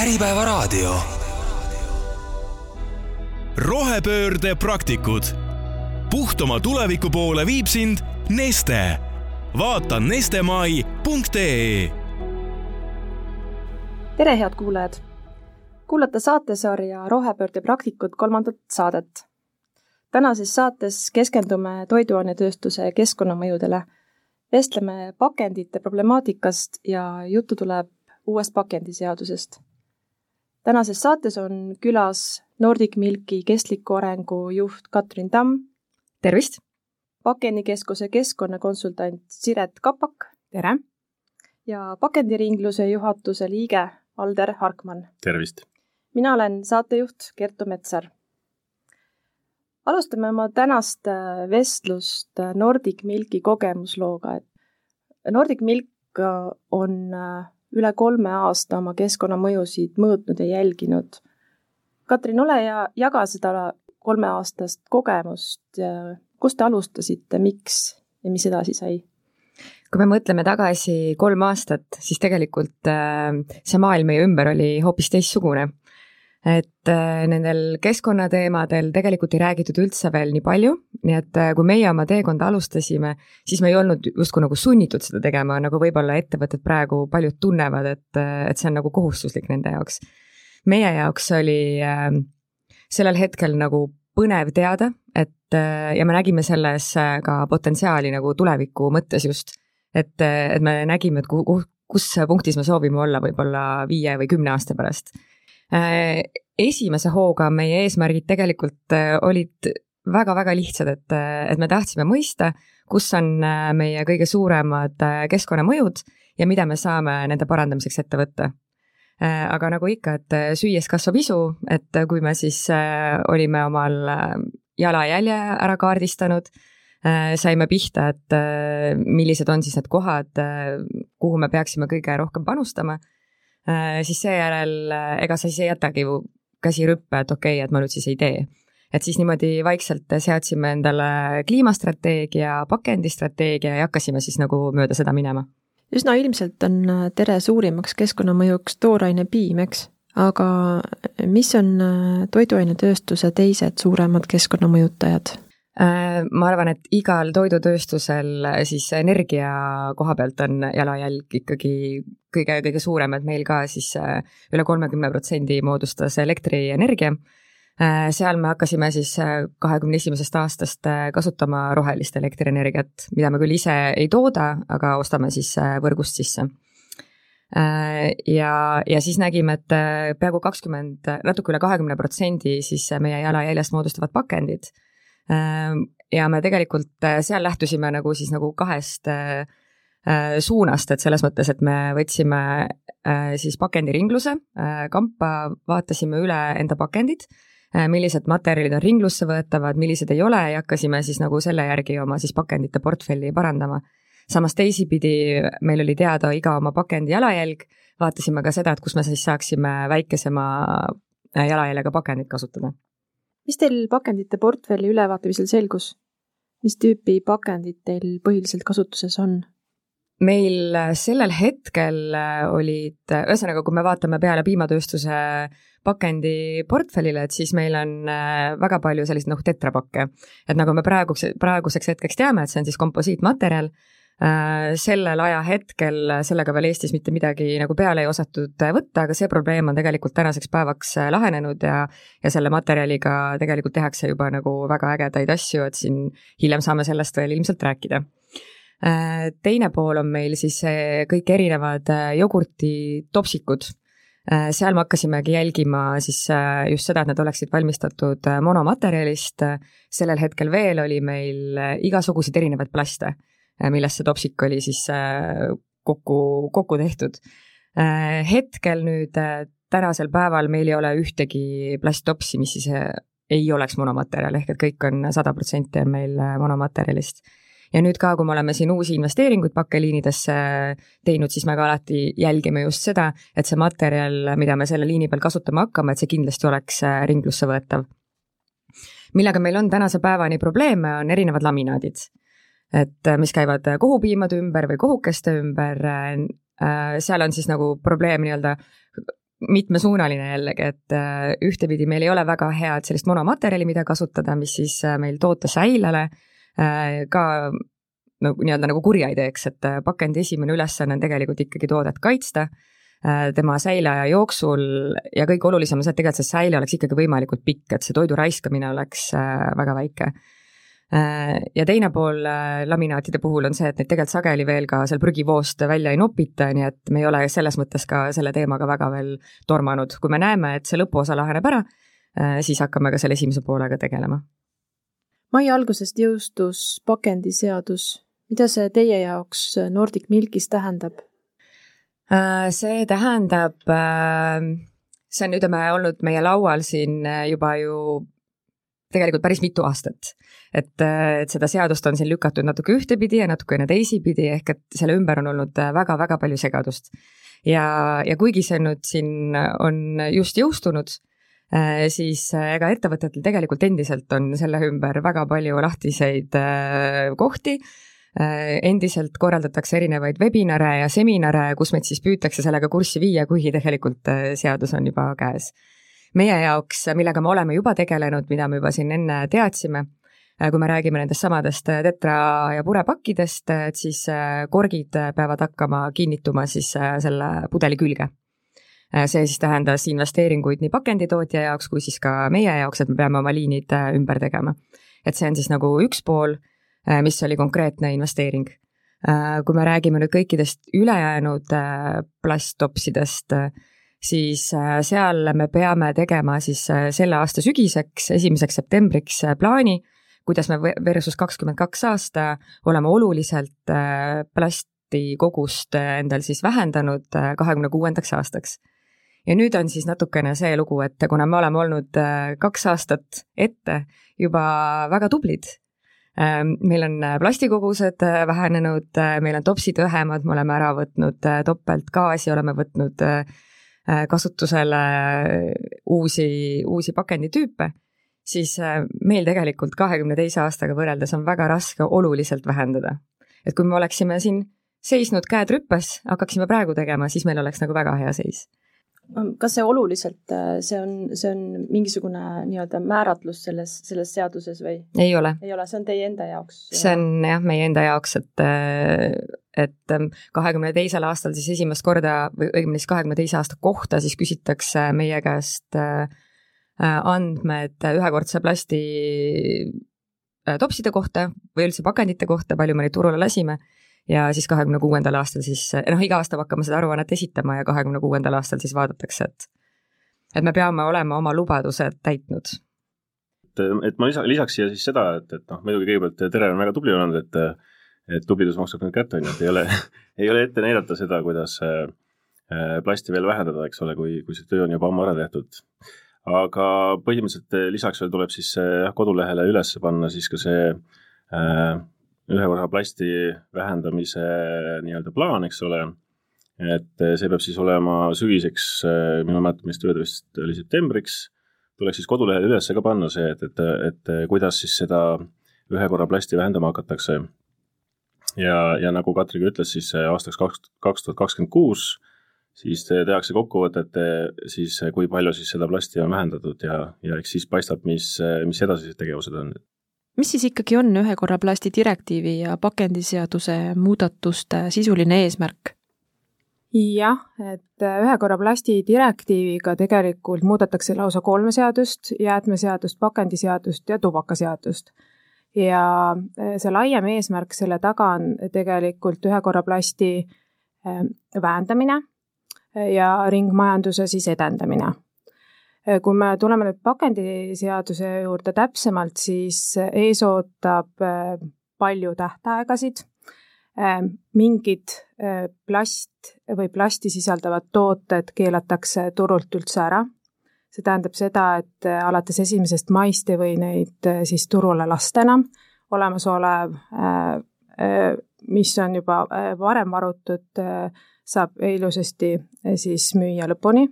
Äripäevaraadio. rohepöörde praktikud. puhtama tuleviku poole viib sind Neste. vaata nestemai.ee. tere, head kuulajad! kuulate saatesarja Rohepöörde praktikud kolmandat saadet. tänases saates keskendume toiduainetööstuse keskkonnamõjudele. vestleme pakendite problemaatikast ja juttu tuleb uuest pakendiseadusest tänases saates on külas Nordic Milki kestliku arengu juht Katrin Tamm. tervist! pakendikeskuse keskkonnakonsultant Siret Kapak. tere! ja pakendiringluse juhatuse liige Alder Harkmann. tervist! mina olen saatejuht Kertu Metsar. alustame oma tänast äh, vestlust äh, Nordic Milki kogemuslooga, et Nordic Milk äh, on üle kolme aasta oma keskkonnamõjusid mõõtnud ja jälginud. Katrin, ole ja jaga seda kolmeaastast kogemust, kust te alustasite, miks ja mis edasi sai? kui me mõtleme tagasi kolm aastat, siis tegelikult äh, see maailm meie ümber oli hoopis teistsugune et äh, nendel keskkonnateemadel tegelikult ei räägitud üldse veel nii palju, nii et äh, kui meie oma teekonda alustasime, siis me ei olnud justkui nagu sunnitud seda tegema, nagu võib-olla ettevõtted praegu paljud tunnevad, et, äh, et see on nagu kohustuslik nende jaoks. meie jaoks oli sellel hetkel nagu põnev teada, et ja me nägime selles ka potentsiaali nagu tuleviku mõttes just, et, et me nägime, et kuhu, kus punktis me soovime olla võib-olla viie või kümne aasta pärast esimese hooga meie eesmärgid tegelikult äh, olid väga-väga lihtsad, et, äh, et me tahtsime mõista, kus on meie kõige suuremad keskkonnamõjud ja mida me saame nende parandamiseks ette võtta. aga nagu ikka, et süües kasvab isu, et kui me siis olime omal jalajälje ära kaardistanud, saime pihta, et millised on siis need kohad, kuhu me peaksime kõige rohkem panustama Äh, siis seejärel äh, ega sa siis ei jätagi ju käsi rüppe, et okei okay,, et ma nüüd siis ei tee. et siis niimoodi vaikselt seadsime endale kliimastrateegia, pakendistrateegia ja hakkasime siis nagu mööda seda minema. üsna ilmselt on äh, tere suurimaks keskkonnamõjuks tooraine piim, eks? aga mis on toiduainetööstuse teised suuremad keskkonnamõjutajad? Äh, ma arvan, et igal toidutööstusel äh, siis energia koha pealt on jalajälg ikkagi kõige, kõige suurem, et meil ka siis äh, üle kolmekümne protsendi moodustas elektrienergia. seal me hakkasime siis kahekümne esimesest aastast kasutama rohelist elektrienergiat, mida me küll ise ei tooda, aga ostame siis võrgust sisse ja, ja siis nägime, et peaaegu kakskümmend, natuke üle kahekümne protsendi siis meie jalajäljest moodustavad pakendid ja me tegelikult äh, seal lähtusime nagu siis nagu kahest äh, äh, suunast, et selles mõttes, et me võtsime siis pakendiringluse, kampa vaatasime üle enda pakendid, millised materjalid on ringlusse võetavad, millised ei ole ja hakkasime siis nagu selle järgi oma siis pakendite portfelli parandama. samas teisipidi meil oli teada iga oma pakendi jalajälg, vaatasime ka seda, et kus me siis saaksime väikesema jalajäljega pakendit kasutada mis teil pakendite portfelli ülevaatamisel selgus? mis tüüpi pakendid teil põhiliselt kasutuses on? meil sellel hetkel olid, ühesõnaga, kui me vaatame peale piimatööstuse pakendi portfellile, et siis meil on äh, väga palju selliseid noh, tetrapakke. et nagu me praeguseks, praeguseks hetkeks teame, et see on siis komposiitmaterjal Äh, sellel ajahetkel sellega veel Eestis mitte midagi nagu peale ei osatud võtta, aga see probleem on tegelikult tänaseks päevaks äh, lahenenud ja ja selle materjaliga tegelikult tehakse juba nagu väga ägedaid asju, et siin hiljem saame sellest veel ilmselt rääkida. Äh, teine pool on meil siis kõik erinevad jogurtitopsikud. Seal me hakkasimegi jälgima siis just seda, et need oleksid valmistatud monomaterjalist, sellel hetkel veel oli meil igasuguseid erinevaid plaste. Äh, millest see topsik oli siis äh, kokku, kokku tehtud. Äh, hetkel nüüd tänasel päeval meil ei ole ühtegi plasttopsi, mis siis ei oleks monomaterjal, ehk et kõik on, sada protsenti on meil monomaterjalist. ja nüüd ka, kui me oleme siin uusi investeeringuid pakkeliinidesse teinud, siis me ka alati jälgime just seda, et see materjal, mida me selle liini peal kasutama hakkame, et see kindlasti oleks ringlusse võetav. millega meil on tänase päevani probleeme, on erinevad laminaadid et äh, mis käivad äh, kohupiimade ümber või kohukeste ümber, äh, seal on siis nagu probleem nii-öelda mitmesuunaline jällegi, et ühtepidi meil ei ole väga head sellist monomaterjali, mida kasutada, mis siis meil toote säilele ka no nii-öelda nagu kurja ei teeks, et pakendi esimene ülesanne on tegelikult ikkagi toodet kaitsta tema säileaja jooksul ja kõige olulisem on see, et tegelikult see säile oleks ikkagi võimalikult pikk, et see toidu raiskamine oleks väga väike ja teine pool äh, laminaatide puhul on see, et neid tegelikult sageli veel ka seal prügivoost välja ei nopita, nii et me ei ole selles mõttes ka selle teemaga väga veel tormanud. kui me näeme, et see lõpuosa laheneb ära, äh, siis hakkame ka selle esimese poolega tegelema. mai algusest jõustus pakendiseadus. mida see teie jaoks Nordic Milkis tähendab? see tähendab, see on, ütleme, olnud meie laual siin juba ju tegelikult päris mitu aastat. Et, et seda seadust on siin lükatud natuke ühtepidi ja natukene teisipidi, ehk et selle ümber on olnud väga-väga palju segadust. ja, ja kuigi see nüüd siin on just jõustunud, eh, siis ega ettevõtetel tegelikult endiselt on selle ümber väga palju lahtiseid eh, kohti, eh, endiselt korraldatakse erinevaid webinare ja seminare, kus meid siis püütakse sellega kurssi viia, kuigi tegelikult seadus on juba käes meie jaoks, millega me oleme juba tegelenud, mida me juba siin enne teadsime, kui me räägime nendest samadest äh, tetra ja purepakkidest, et siis äh, korgid peavad hakkama kinnituma siis selle pudeli külge. see siis tähendas investeeringuid nii pakenditootja jaoks kui siis ka meie jaoks, et me peame oma liinid ümber tegema. et see on siis nagu üks pool, mis oli konkreetne investeering kui me räägime nüüd kõikidest ülejäänud plasttopsidest, siis äh, seal me peame tegema siis äh, selle aasta sügiseks, esimeseks septembriks äh, plaani, kuidas me versus kakskümmend kaks aasta oleme oluliselt plasti kogust endal siis vähendanud kahekümne kuuendaks aastaks. ja nüüd on siis natukene see lugu, et kuna me oleme olnud kaks aastat ette juba väga tublid, meil on plastikogused vähenenud, meil on topsid õhemad, me oleme ära võtnud topeltgaasi, oleme võtnud Äh, kasutusele uusi, uusi pakenditüüpe, siis äh, meil tegelikult kahekümne teise aastaga võrreldes on väga raske oluliselt vähendada. et kui me oleksime siin seisnud käed rüppes, hakkaksime praegu tegema, siis meil oleks nagu väga hea seis kas see oluliselt, äh, see on, see on mingisugune nii-öelda määratlus selles, selles seaduses või? ei ole. ei ole, see on teie enda jaoks? see on jah, meie enda jaoks, et, äh, et ähm, kahekümne teisel aastal siis esimest korda või õigemini siis kahekümne teise aasta kohta siis küsitakse meie käest äh, andmed ühekordse plasti topside kohta või üldse pakendite kohta, palju me neid turule lasime ja siis kahekümne kuuendal aastal siis, noh, iga aasta hakkame seda aruannet esitama ja kahekümne kuuendal aastal siis vaadatakse, et et me peame olema oma lubadused täitnud. et, et ma lisa, lisaks siia siis seda, et, et noh, muidugi kõigepealt Tere on väga tubli olnud, et et tublidus maksab nüüd kätte, on ju, et ei ole ei ole ette näidata seda, kuidas äh, plasti veel vähendada, eks ole, kui, kui see töö on juba ammu ära tehtud. Aga põhimõtteliselt lisaks veel tuleb siis jah, kodulehele üles panna siis ka see äh, ühekorra plasti vähendamise nii-öelda plaan, eks ole, et see peab siis olema sügiseks, minu mäletamist mööda vist oli septembriks, tuleks siis kodulehele üles ka panna see, et, et, et kuidas siis seda ühekorra plasti vähendama hakatakse. ja, ja nagu Katri ka ütles, siis aastaks kaks, kaks tuhat kakskümmend kuus siis tehakse kokkuvõtet, siis kui palju siis seda plasti on vähendatud ja, ja eks siis paistab, mis, mis edasised tegevused on mis siis ikkagi on ühekorra plasti direktiivi ja pakendiseaduse muudatuste sisuline eesmärk? jah, et ühekorra plasti direktiiviga tegelikult muudetakse lausa kolme seadust, jäätmeseadust, pakendiseadust ja tubakaseadust. ja see laiem eesmärk selle taga on tegelikult ühekorra plasti eh, vähendamine ja ringmajanduse siis edendamine. Äh, kui me tuleme nüüd pakendiseaduse juurde täpsemalt, siis äh, ees ootab äh, palju tähtaegasid, mingid plast või plasti sisaldavad tooted keelatakse turult üldse ära. see tähendab seda, et alates esimesest maist ei või neid siis turule lasta enam, olemasolev, mis on juba varem varutud, saab ilusasti siis müüa lõpuni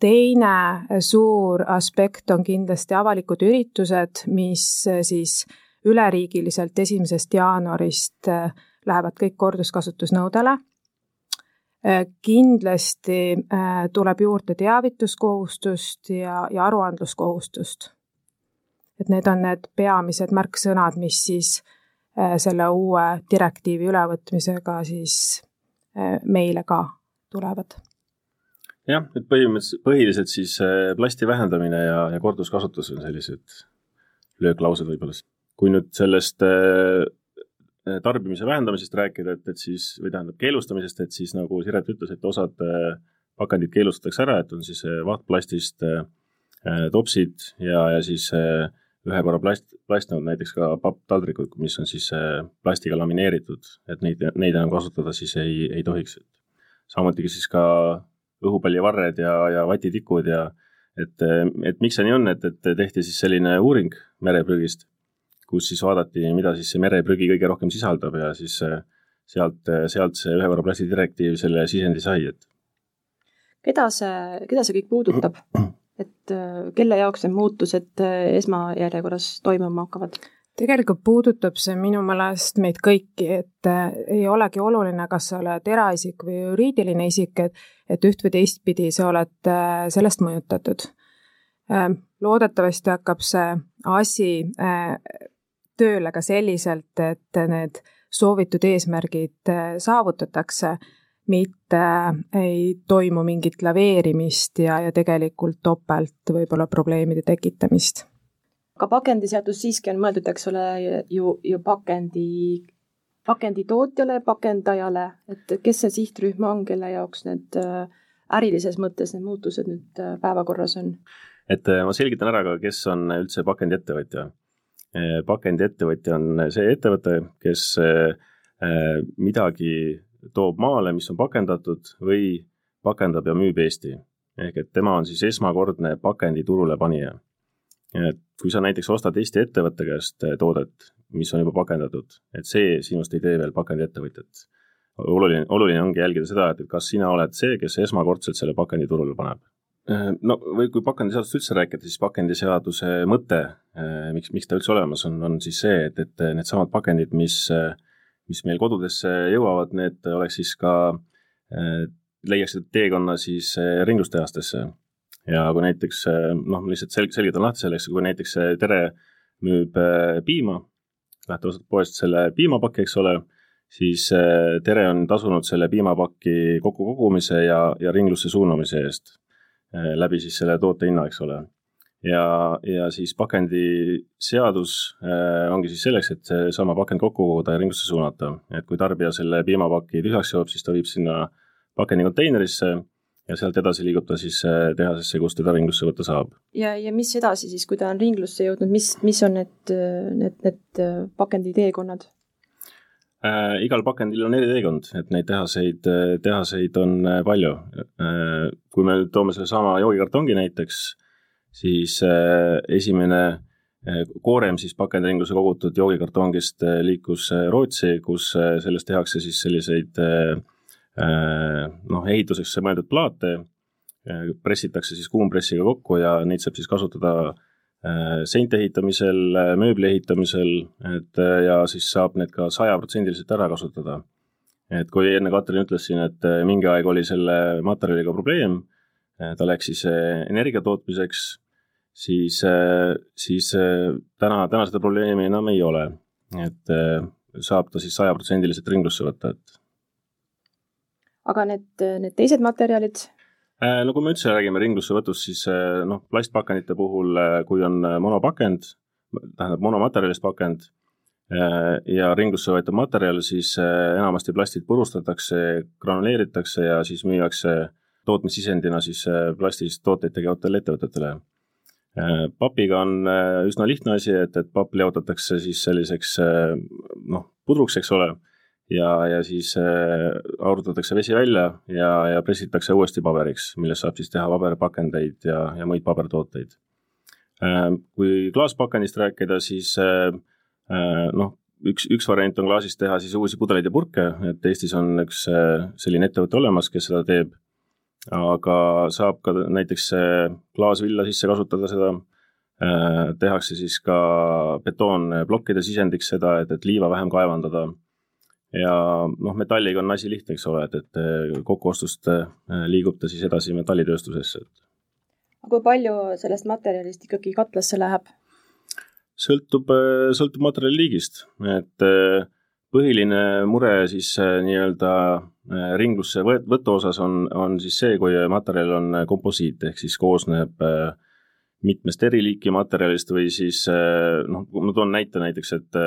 teine suur aspekt on kindlasti avalikud üritused, mis eh, siis üleriigiliselt esimesest jaanuarist eh, lähevad kõik korduskasutusnõudele. kindlasti tuleb juurde teavituskohustust ja, ja aruandluskohustust. et need on need peamised märksõnad, mis siis selle uue direktiivi ülevõtmisega siis meile ka tulevad jah, et põhimõtteliselt, põhiliselt siis äh, plasti vähendamine ja, ja korduskasutus on sellised lööklaused võib-olla. kui nüüd sellest äh, tarbimise vähendamisest rääkida, et, et siis, või tähendab keelustamisest, et siis nagu Siret ütles, et osad äh, pakendid keelustatakse ära, et on siis vahtplastist topsid ja, ja siis ühe korra plast, plastnud näiteks ka papptaldrikud, mis on siis plastiga lamineeritud, et neid, neid enam kasutada siis ei, ei tohiks. samuti siis ka õhupallivarred ja, ja vatitikud ja et, et miks see nii on, et, et tehti siis selline uuring mereprügist, kus siis vaadati, mida siis see mereprügi kõige rohkem sisaldab ja siis sealt, sealt see ühe korra plasti direktiiv selle sisendi sai, et keda see, keda see kõik puudutab? et kelle jaoks need muutused esmajärjekorras toimuma hakkavad? tegelikult puudutab see minu meelest meid kõiki, et äh, ei olegi oluline, kas sa oled eraisik või juriidiline isik, et, et üht või teistpidi sa oled äh, sellest mõjutatud. Loodetavasti hakkab see asi äh, tööle ka selliselt, et need soovitud eesmärgid saavutatakse, mitte ei toimu mingit laveerimist ja, ja tegelikult topelt võib-olla probleemide tekitamist aga pakendiseadus siiski on mõeldud, eks ole, ju, ju pakendi, pakenditootjale, pakendajale, et kes see sihtrühm on, kelle jaoks need äh, ärilises mõttes need muutused nüüd äh, päevakorras on? et äh, ma selgitan ära ka, kes on üldse pakendiettevõtja. pakendiettevõtja on see ettevõte, kes midagi toob maale, mis on pakendatud või pakendab ja müüb Eesti. ehk et tema on siis esmakordne pakendi turule panija et kui sa näiteks ostad Eesti ettevõtte käest eh, toodet, mis on juba pakendatud, et see sinust ei tee veel pakendiettevõtjat. oluline, oluline ongi jälgida seda, et kas sina oled see, kes esmakordselt selle pakendi turule paneb. Eh, no või kui pakendiseadust üldse rääkida, siis pakendiseaduse mõte, eh, miks, miks ta üldse olemas on, on siis see, et, et needsamad pakendid, mis, mis meil kodudesse jõuavad, need oleks siis ka, leiaksid teekonna siis ringlustehastesse ja kui näiteks noh, lihtsalt selg-, selgitan lahti selleks, kui näiteks Tere müüb äh, piima, lähed ostad poest selle piimapaki, eks ole, siis äh, Tere on tasunud selle piimapaki kokkukogumise ja, ja ringlusse suunamise eest äh, läbi siis selle toote hinna, eks ole. Ja, ja siis pakendiseadus ongi siis selleks, et seesama pakend kokku koguda ja ringlusse suunata, et kui tarbija selle piimapaki tühjaks joob, siis ta viib sinna pakendi konteinerisse ja sealt edasi liigub ta siis äh, tehasesse, kus teda ringlusse võtta saab. ja, ja mis edasi siis, kui ta on ringlusse jõudnud, mis, mis on need, need, need äh, pakendi teekonnad äh,? igal pakendil on eriteekond, et neid tehaseid, äh, tehaseid on palju äh,. kui me toome sellesama joogikartongi näiteks, siis äh, esimene äh, koorem siis pakendiringlusse kogutud joogikartongist liikus Rootsi, kus sellest tehakse siis selliseid äh, Äh, noh, ehituseks mõeldud plaate, äh, pressitakse siis kuumpressiga kokku ja neid saab siis kasutada äh, seinte ehitamisel, mööbli ehitamisel, et ja siis saab need ka sajaprotsendiliselt ära kasutada. et kui enne Katrin ütles siin, et mingi aeg oli selle materjaliga probleem, ta läks siis energia tootmiseks, siis, siis täna, täna seda probleemi enam ei ole. et saab ta siis sajaprotsendiliselt ringlusse võtta, et aga need, need teised materjalid? No kui me üldse räägime ringlussevõtust, siis noh, plastpakendite puhul, kui on monopakend, tähendab monomaterjalist pakend ja ringlusse võetav materjal, siis enamasti plastid purustatakse, granuleeritakse ja siis müüakse tootmissisendina siis plastist tooteid tegevatele ettevõtetele. papiga on üsna lihtne asi, et, et papp leotatakse siis selliseks noh, pudruks, eks ole ja, ja siis äh, arutatakse vesi välja ja, ja pressitakse uuesti paberiks, millest saab siis teha paberpakendeid ja, ja muid pabertooteid äh,. kui klaaspakendist rääkida, siis äh, äh, noh, üks, üks variant on klaasist teha siis uusi pudeleid ja purke, et Eestis on üks äh, selline ettevõte olemas, kes seda teeb, aga saab ka näiteks äh, klaasvilla sisse kasutada seda äh,, tehakse siis ka betoonplokkide sisendiks seda, et, et liiva vähem kaevandada ja noh, metalliga on asi lihtne, eks ole, et, et kokkuostust liigub ta siis edasi metallitööstusesse. aga kui palju sellest materjalist ikkagi katlasse läheb? sõltub, sõltub materjali liigist, et põhiline mure siis nii-öelda ringlusse võtu osas on, on siis see, kui materjal on komposiit, ehk siis koosneb mitmest eri liiki materjalist või siis noh, ma toon näite näiteks, et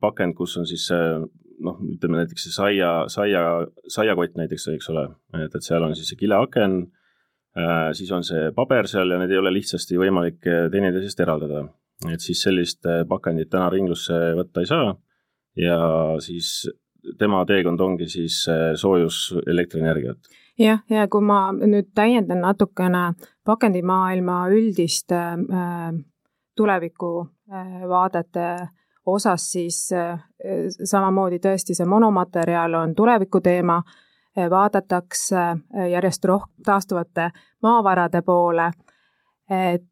pakend, kus on siis noh, ütleme näiteks see saia, saia, saiakott näiteks, eks ole, et, et seal on siis see kileaken, siis on see paber seal ja need ei ole lihtsasti võimalik teineteisest eraldada et siis sellist äh, pakendit täna ringlusse võtta ei saa. Ja siis tema teekond ongi siis äh, soojus elektrienergiat. jah, ja kui ma nüüd täiendan natukene pakendimaailma üldist äh, tulevikuvaadete äh, osas, siis äh, samamoodi tõesti see monomaterjal on tuleviku teema, vaadatakse järjest rohkem taastuvate maavarade poole, et Äh,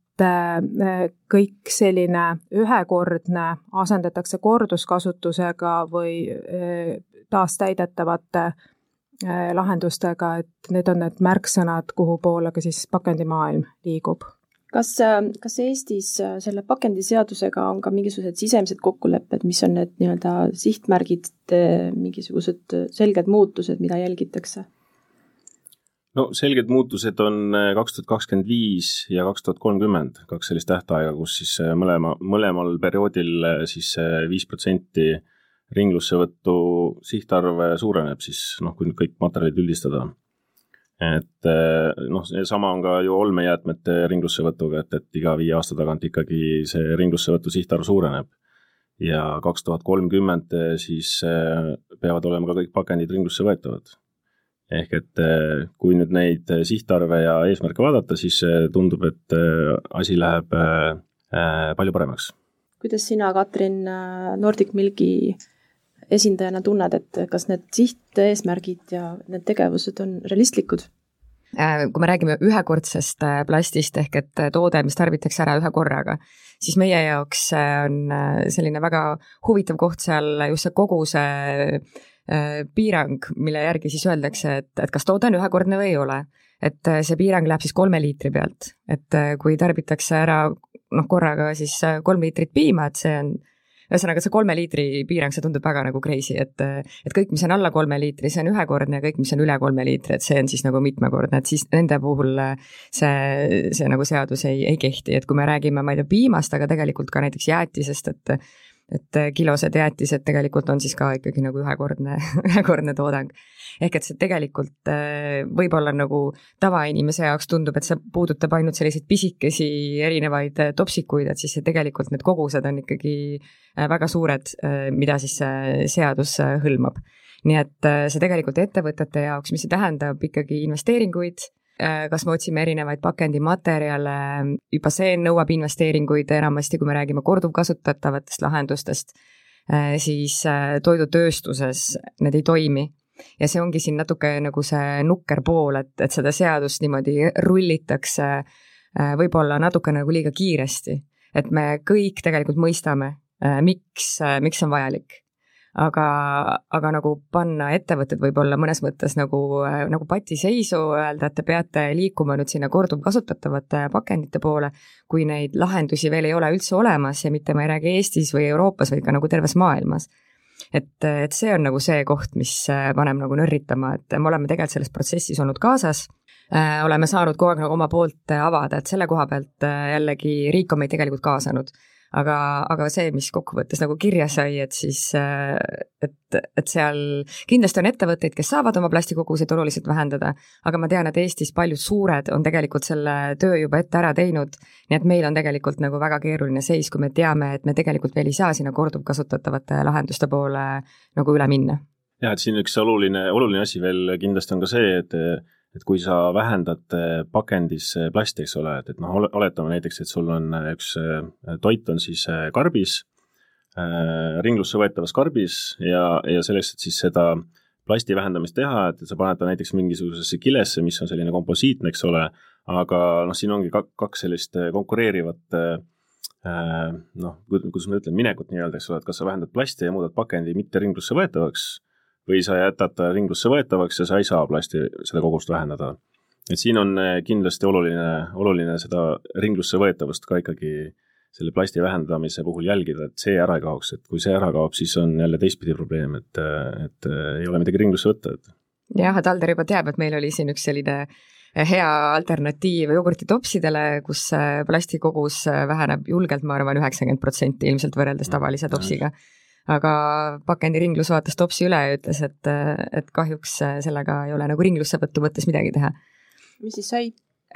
kõik selline ühekordne asendatakse korduskasutusega või äh, taastäidetavate äh, lahendustega, et need on need märksõnad, kuhu poole ka siis pakendimaailm liigub. kas, kas Eestis selle pakendiseadusega on ka mingisugused sisemised kokkulepped, mis on need nii-öelda sihtmärgid, mingisugused selged muutused, mida jälgitakse? No selged muutused on äh, kaks tuhat kakskümmend viis ja kaks tuhat kolmkümmend, kaks sellist tähtaega, kus siis äh, mõlema, mõlemal perioodil äh, siis viis protsenti ringlussevõtu sihtarv suureneb siis noh, kui nüüd kõik materjalid üldistada. et noh, sama on ka ju olmejäätmete ringlussevõtuga, et, et iga viie aasta tagant ikkagi see ringlussevõtu sihtarv suureneb. ja kaks tuhat kolmkümmend siis peavad olema ka kõik pakendid ringlusse võetavad ehk et äh, kui nüüd neid äh, sihtarve ja eesmärke vaadata, siis äh, tundub, et asi läheb palju paremaks. kuidas sina, Katrin, Nordic Milgi esindajana tunned, et kas need sihteesmärgid ja need tegevused on realistlikud? kui me räägime ühekordsest plastist ehk et toode, mis tarbitakse ära ühe korraga, siis meie jaoks on selline väga huvitav koht seal just see koguse Äh, piirang, mille järgi siis öeldakse, et, et kas toode on ühekordne või ei ole. et äh, see piirang läheb siis kolme liitri pealt, et äh, kui tarbitakse ära noh, korraga siis kolm liitrit piima, et see on ühesõnaga, see kolme liitri piirang, see tundub väga nagu crazy, et, et kõik, mis on alla kolme liitri, see on ühekordne ja kõik, mis on üle kolme liitri, et see on siis nagu mitmekordne, et siis nende puhul see, see nagu seadus ei, ei kehti, et kui me räägime, ma ei tea, piimast, aga tegelikult ka näiteks jäätisest, et et äh, kilosed jäätised tegelikult on siis ka ikkagi nagu ühekordne, ühekordne toodang. ehk et see tegelikult äh, võib-olla nagu tavainimese jaoks tundub, et see puudutab ainult selliseid pisikesi erinevaid äh, topsikuid, et siis see tegelikult need kogused on ikkagi väga suured, mida siis see seadus hõlmab. nii et see tegelikult ettevõtete jaoks, mis see tähendab ikkagi investeeringuid kas me otsime erinevaid pakendimaterjale, juba see nõuab investeeringuid enamasti, kui me räägime korduvkasutatavatest lahendustest, äh, siis äh, toidutööstuses need ei toimi. ja see ongi siin natuke nagu see nukker pool, et, et seda seadust niimoodi rullitakse võib-olla natuke nagu liiga kiiresti. et me kõik tegelikult mõistame, miks, miks on vajalik aga, aga nagu panna ettevõtted võib-olla mõnes mõttes nagu, nagu patiseisu, öelda, et te peate liikuma nüüd sinna korduvkasutatavate pakendite poole, kui neid lahendusi veel ei ole üldse olemas ja mitte ma ei räägi Eestis või Euroopas, vaid ka nagu terves maailmas. Et, et see on nagu see koht, mis paneb nagu nörritama, et me oleme tegelikult selles protsessis olnud kaasas. Äh,, oleme saanud kogu aeg nagu oma poolt avada, et selle koha pealt äh, jällegi riik on meid tegelikult kaasanud aga, aga see, mis kokkuvõttes nagu kirja sai, et siis, äh, et, et seal kindlasti on ettevõtteid, kes saavad oma plastikoguseid oluliselt vähendada, aga ma tean, et Eestis paljud suured on tegelikult selle töö juba ette ära teinud, nii et meil on tegelikult nagu väga keeruline seis, kui me teame, et me tegelikult veel ei saa sinna korduvkasutatavate lahenduste poole nagu üle minna. jah, et siin üks oluline, oluline asi veel kindlasti on ka see, et et kui sa vähendad äh, pakendis äh, plasti, eks ole, et, et noh, oletame näiteks, et sul on äh, üks toit on siis karbis, ringlusse võetavas karbis ja, ja selleks, et siis seda plasti vähendamist teha, et sa paned ta näiteks mingisugusesse kilesse, mis on selline komposiitne, eks ole, aga noh, siin ongi kaks sellist konkureerivat noh, kuidas ma ütlen, minekut nii-öelda, eks ole, et kas sa vähendad plasti ja muudad pakendi mitte ringlusse võetavaks või sa jätad ta ringlusse võetavaks ja sa ei saa plasti, seda kogust vähendada. et siin on kindlasti oluline, oluline seda ringlusse võetavust ka ikkagi selle plasti vähendamise puhul jälgida, et see ära ei kaoks, et kui see ära kaob, siis on jälle teistpidi probleem, et, et ei ole midagi ringlusse võtta, et jah, et Alder juba teab, et meil oli siin üks selline eh, hea alternatiiv jogurtitopsidele, kus eh, plastikogus eh, väheneb julgelt, ma arvan, üheksakümmend protsenti ilmselt võrreldes tavalise topsiga. Aga pakendi ringlus vaatas topsi üle ja ütles, et, et kahjuks sellega ei ole nagu ringlussevõtu mõttes midagi teha. mis siis sai?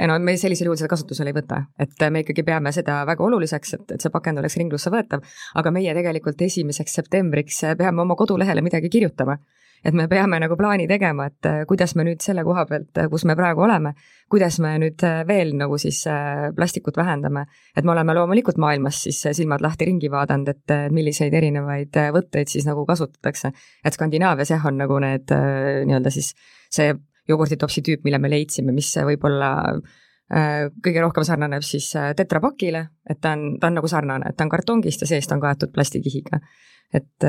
no me sellisel juhul seda kasutusele ei võta, et me ikkagi peame seda väga oluliseks, et, et see pakend oleks ringlusse võetav, aga meie tegelikult esimeseks septembriks peame oma kodulehele midagi kirjutama et me peame nagu plaani tegema, et äh, kuidas me nüüd selle koha pealt, äh, kus me praegu oleme, kuidas me nüüd äh, veel nagu siis plastikut vähendame. et me oleme loomulikult maailmas siis silmad lahti ringi vaadanud, et milliseid erinevaid võtteid siis nagu kasutatakse. et Skandinaavias jah, on nagu need nii-öelda siis see jogurtitopsi tüüp, mille me leidsime, mis võib-olla kõige rohkem sarnaneb siis tetrapakile, et ta on, ta on nagu sarnane, et ta on kartongist ja seest on kaetud plastikihiga et,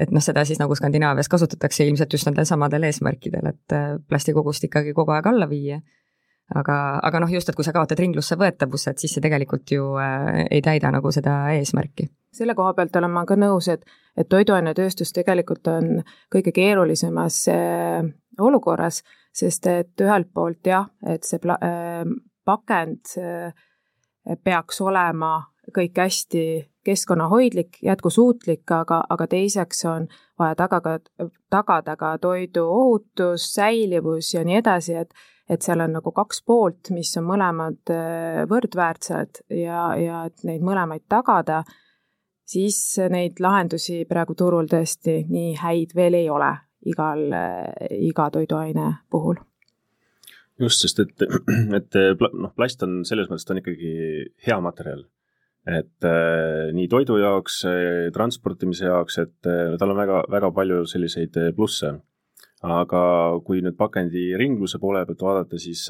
et noh, seda siis nagu Skandinaavias kasutatakse ilmselt just nendel samadel eesmärkidel, et äh, plastikogust ikkagi kogu aeg alla viia. aga, aga noh, just, et kui sa kaotad ringlusse võetavuse, et siis see tegelikult ju äh, ei täida nagu seda eesmärki. selle koha pealt olen ma ka nõus, et, et toiduainetööstus tegelikult on kõige keerulisemas äh, olukorras, sest et ühelt poolt jah, et see pla-, äh, pakend äh, peaks olema kõik hästi keskkonnahoidlik, jätkusuutlik, aga, aga teiseks on vaja tagada, tagada ka toidu ohutus, säilivus ja nii edasi, et et seal on nagu kaks poolt, mis on mõlemad äh, võrdväärsed ja, ja et neid mõlemaid tagada, siis neid lahendusi praegu turul tõesti nii häid veel ei ole igal, iga toiduaine puhul. Just, sest et, et noh, plast on selles mõttes, ta on ikkagi hea materjal et äh, nii toidu jaoks, äh, transportimise jaoks, et äh, tal on väga, väga palju selliseid plusse. aga kui nüüd pakendi ringluse poole pealt vaadata, siis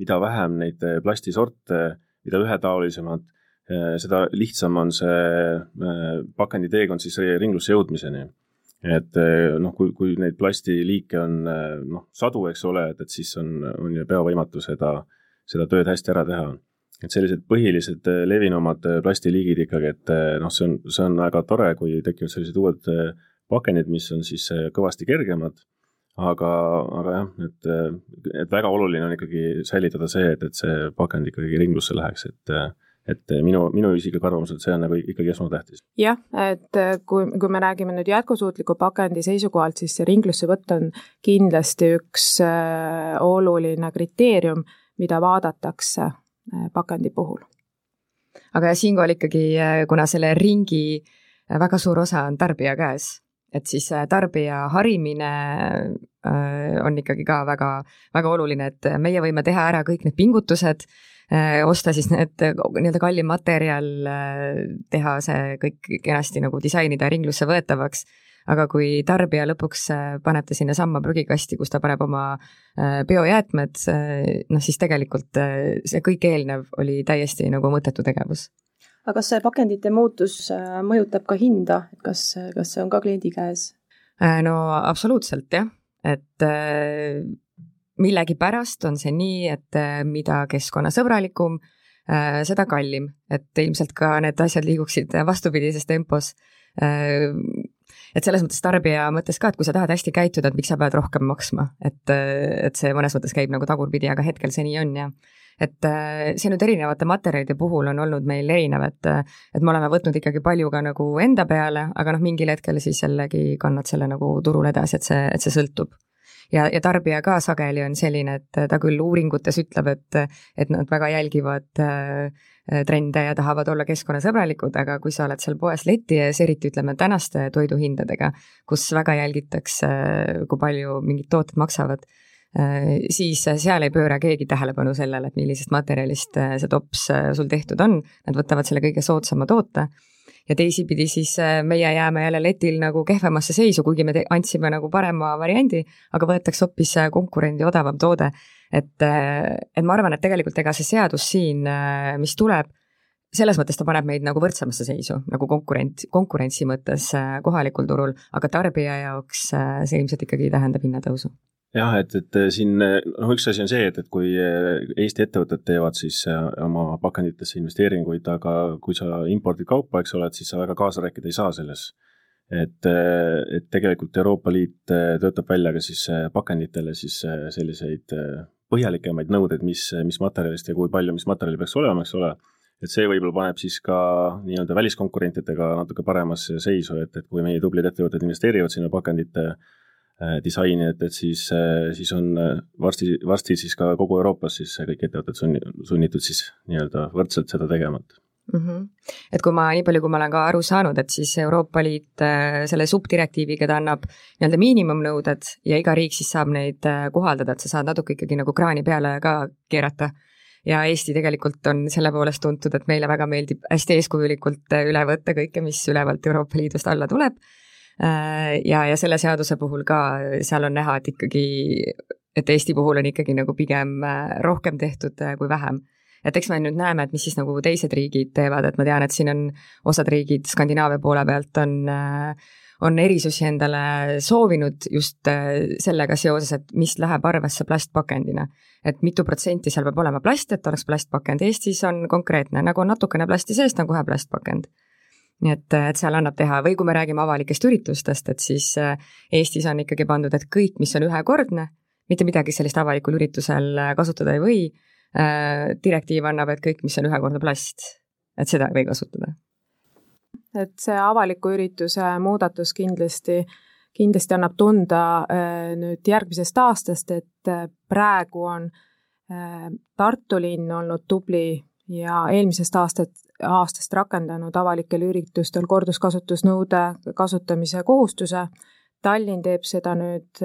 mida vähem neid plastisorte, mida ühetaolisemad seda lihtsam on see pakendi teekond siis ringlusse jõudmiseni. et noh, kui, kui neid plastiliike on noh, sadu, eks ole, et, et siis on, on ju peavõimatu seda, seda tööd hästi ära teha et sellised põhilised äh, levinumad äh, plastiliigid ikkagi, et äh, noh, see on, see on väga tore, kui tekivad sellised uued pakendid, mis on siis kõvasti kergemad, aga, aga jah, et, et väga oluline on ikkagi säilitada see, et, et see pakend ikkagi ringlusse läheks, et et minu, minu isiklik arvamus, et see on nagu ikkagi esmatähtis. jah, et kui, kui me räägime nüüd jätkusuutliku pakendi seisukohalt, siis see ringlussevõtt on kindlasti üks oluline kriteerium, mida vaadatakse pakendi puhul. aga siinkohal ikkagi, äh, kuna selle ringi äh, väga suur osa on tarbija käes, et siis tarbija harimine on ikkagi ka väga, väga oluline, et meie võime teha ära kõik need pingutused, osta siis need nii-öelda kallim materjal, teha see kõik kenasti nagu disainida ringlusse võetavaks aga kui tarbija lõpuks äh, paneb ta sinnasamma prügikasti, kus ta paneb oma äh, biojäätmed, äh, noh siis tegelikult see kõik eelnev oli täiesti nagu mõttetu tegevus. aga kas see pakendite muutus mõjutab ka hinda, et kas, kas see on ka kliendi käes? no absoluutselt jah, et millegipärast on see nii, et mida keskkonnasõbralikum, seda kallim, et ilmselt ka need asjad liiguksid vastupidises tempos et selles mõttes tarbija mõttes ka, et kui sa tahad hästi käituda, et miks sa pead rohkem maksma, et, et see mõnes mõttes käib nagu tagurpidi, aga hetkel see nii on ja et see nüüd erinevate materjalide puhul on olnud meil erinev, et, et me oleme võtnud ikkagi palju ka nagu enda peale, aga noh, mingil hetkel siis jällegi kannad selle nagu turul edasi, et see, et see sõltub ja, ja tarbija ka sageli on selline, et ta küll uuringutes ütleb, et, et nad väga jälgivad äh, trende ja tahavad olla keskkonnasõbralikud, aga kui sa oled seal poes leti ees, eriti ütleme tänaste toiduhindadega, kus väga jälgitakse, kui palju mingid tooted maksavad, äh, siis seal ei pööra keegi tähelepanu sellele, et millisest materjalist äh, see tops sul tehtud on, nad võtavad selle kõige soodsama toote ja teisipidi siis äh, meie jääme jälle letil nagu kehvemasse seisu, kuigi me andsime nagu parema variandi, aga võetakse hoopis äh, konkurendi odavam toode. et, äh, et ma arvan, et tegelikult ega see seadus siin, mis tuleb, selles mõttes ta paneb meid nagu võrdsemasse seisu nagu konkurent, konkurentsi mõttes kohalikul turul, aga tarbija jaoks see ilmselt ikkagi tähendab hinnatõusu jah, et, et siin noh, üks asi on see, et, et kui Eesti ettevõtted teevad siis oma pakenditesse investeeringuid, aga kui sa impordid kaupa, eks ole, et siis sa väga kaasa rääkida ei saa selles. et, et tegelikult Euroopa Liit töötab välja ka siis pakenditele siis selliseid põhjalikemaid nõudeid, mis, mis materjalist ja kui palju, mis materjali peaks olema, eks ole, et see võib-olla paneb siis ka nii-öelda väliskonkurentidega natuke paremasse seisu, et, et kui meie tublid ettevõtted investeerivad sinna pakendite äh, disaini, et, et siis äh,, siis on äh, varsti, varsti siis ka kogu Euroopas siis kõik ettevõtted sunni, sunnitud siis nii-öelda võrdselt seda tegema, et mm. -hmm. et kui ma, nii palju, kui ma olen ka aru saanud, et siis Euroopa Liit äh, selle subdirektiiviga ta annab nii-öelda miinimumnõuded ja iga riik siis saab neid äh, kohaldada, et sa saad natuke ikkagi nagu kraani peale ka keerata. ja Eesti tegelikult on selle poolest tuntud, et meile väga meeldib hästi eeskujulikult äh, üle võtta kõike, mis ülevalt Euroopa Liidust alla tuleb. Ja, ja selle seaduse puhul ka seal on näha, et ikkagi, et Eesti puhul on ikkagi nagu pigem rohkem tehtud kui vähem. Et eks me nüüd näeme, et mis siis nagu teised riigid teevad, et ma tean, et siin on osad riigid Skandinaavia poole pealt on äh, on erisusi endale soovinud just äh, sellega seoses, et mis läheb arvesse plastpakendina. et mitu protsenti seal peab olema plast, et oleks plastpakend, Eestis on konkreetne, nagu on natukene plasti sees, on kohe plastpakend nii et, et seal annab teha või kui me räägime avalikest üritustest, et siis äh, Eestis on ikkagi pandud, et kõik, mis on ühekordne, mitte midagi sellist avalikul üritusel kasutada ei või Äh, direktiiv annab, et kõik, mis on ühekordne plast, et seda ei või kasutada. et see avaliku ürituse muudatus kindlasti, kindlasti annab tunda äh, nüüd järgmisest aastast, et äh, praegu on Tartu linn olnud tubli ja eelmisest aastat, aastast rakendanud avalikel üritustel korduskasutusnõude kasutamise kohustuse. Tallinn teeb seda nüüd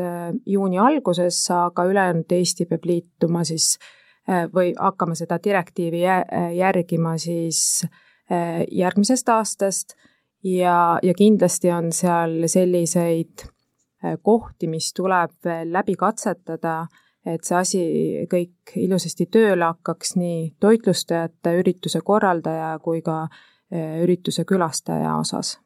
juuni alguses, aga ülejäänud Eesti peab liituma siis äh, Äh, või hakkama seda direktiivi järgima siis äh, järgmisest aastast ja, ja kindlasti on seal selliseid äh, kohti, mis tuleb veel läbi katsetada, et see asi kõik ilusasti tööle hakkaks nii toitlustajate, ürituse korraldaja kui ka ürituse külastaja osas.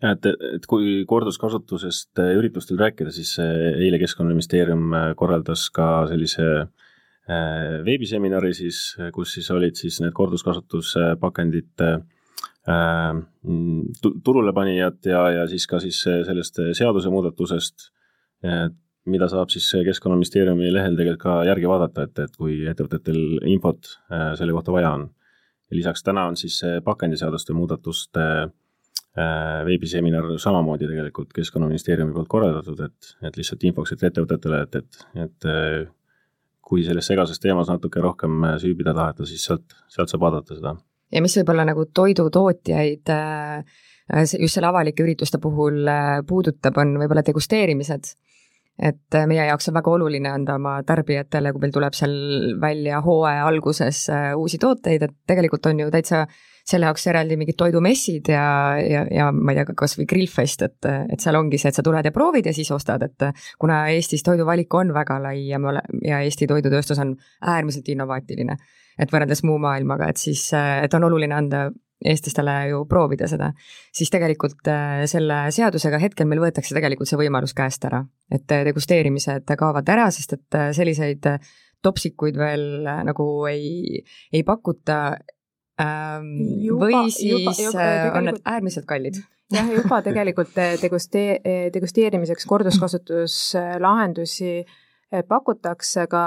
Jah, et, et kui korduskasutusest üritustel rääkida, siis eile Keskkonnaministeerium korraldas ka sellise veebiseminari siis, kus siis olid siis need korduskasutuspakendite äh, turule panijad ja, ja siis ka siis sellest seadusemuudatusest, mida saab siis Keskkonnaministeeriumi lehel tegelikult ka järgi vaadata, et, et kui ettevõtetel infot äh, selle kohta vaja on. lisaks täna on siis pakendiseaduste muudatuste veebiseminar samamoodi tegelikult Keskkonnaministeeriumi poolt korraldatud, et, et lihtsalt infoks, et ettevõtetele, et, et, et kui selles segases teemas natuke rohkem äh, süübida taheta, siis sealt, sealt saab vaadata seda. ja mis võib-olla nagu toidutootjaid äh, just selle avalike ürituste puhul äh, puudutab, on võib-olla degusteerimised. Et meie jaoks on väga oluline anda oma tarbijatele, kui meil tuleb seal välja hooaja alguses uusi tooteid, et tegelikult on ju täitsa selle jaoks eraldi mingid toidumessid ja, ja, ja ma ei tea, kas või grillfest, et, et seal ongi see, et sa tuled ja proovid ja siis ostad, et kuna Eestis toiduvalik on väga lai ja me ole-, ja Eesti toidutööstus on äärmiselt innovaatiline, et võrreldes muu maailmaga, et siis, et on oluline anda eestlastele ju proovida seda, siis tegelikult äh, selle seadusega hetkel meil võetakse tegelikult see võimalus käest ära, et degusteerimised kaovad ära, sest et äh, selliseid topsikuid veel äh, nagu ei, ei pakuta ähm, või siis juba, juba, äh, on need äärmiselt kallid. Jah, juba tegelikult äh, äh, degusteerimiseks korduskasutuslahendusi pakutakse ka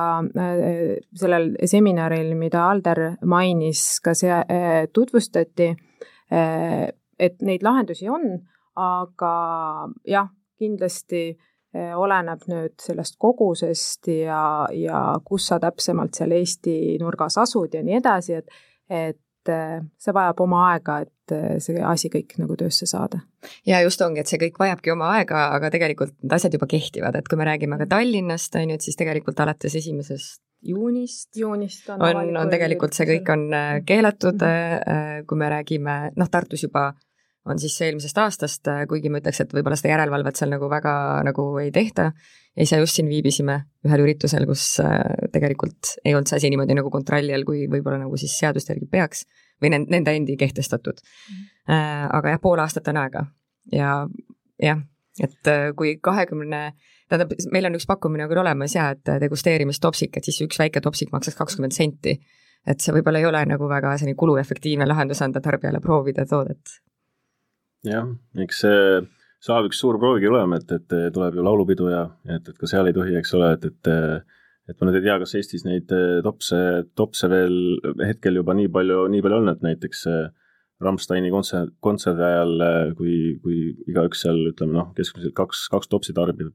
sellel seminaril, mida Alder mainis, ka see tutvustati, et neid lahendusi on, aga jah, kindlasti oleneb nüüd sellest kogusest ja, ja kus sa täpsemalt seal Eesti nurgas asud ja nii edasi, et et et äh, see vajab oma aega, et äh, see asi kõik nagu töösse saada. ja just ongi, et see kõik vajabki oma aega, aga tegelikult need asjad juba kehtivad, et kui me räägime ka Tallinnast, on ju, et siis tegelikult alates esimesest juunist, juunist on, on, on tegelikult see kõik on äh, keelatud mm, -hmm. kui me räägime, noh, Tartus juba on siis eelmisest aastast, kuigi ma ütleks, et võib-olla seda järelevalvet seal nagu väga nagu ei tehta, ise just siin viibisime ühel üritusel, kus äh, tegelikult ei olnud see asi niimoodi nagu kontrolli all, kui võib-olla nagu siis seaduste järgi peaks või nende endi kehtestatud mm. aga jah, pool aastat on aega ja jah, et kui kahekümne tähendab, meil on üks pakkumine küll olemas ja et degusteerimistopsik, et siis üks väike topsik maksaks kakskümmend senti. et see võib-olla ei ole nagu väga selline kuluefektiivne lahendus anda tarbijale proovida toodet. jah, eks see saab üks suur proovigi olema, et, et tuleb ju laulupidu ja et, et ka seal ei tohi, eks ole, et, et et ma nüüd ei tea, kas Eestis neid topse, topse veel hetkel juba nii palju, nii palju on, et näiteks Rammsteini kontsert, kontserdi ajal, kui, kui igaüks seal ütleme noh, keskmiselt kaks, kaks topsi tarbib.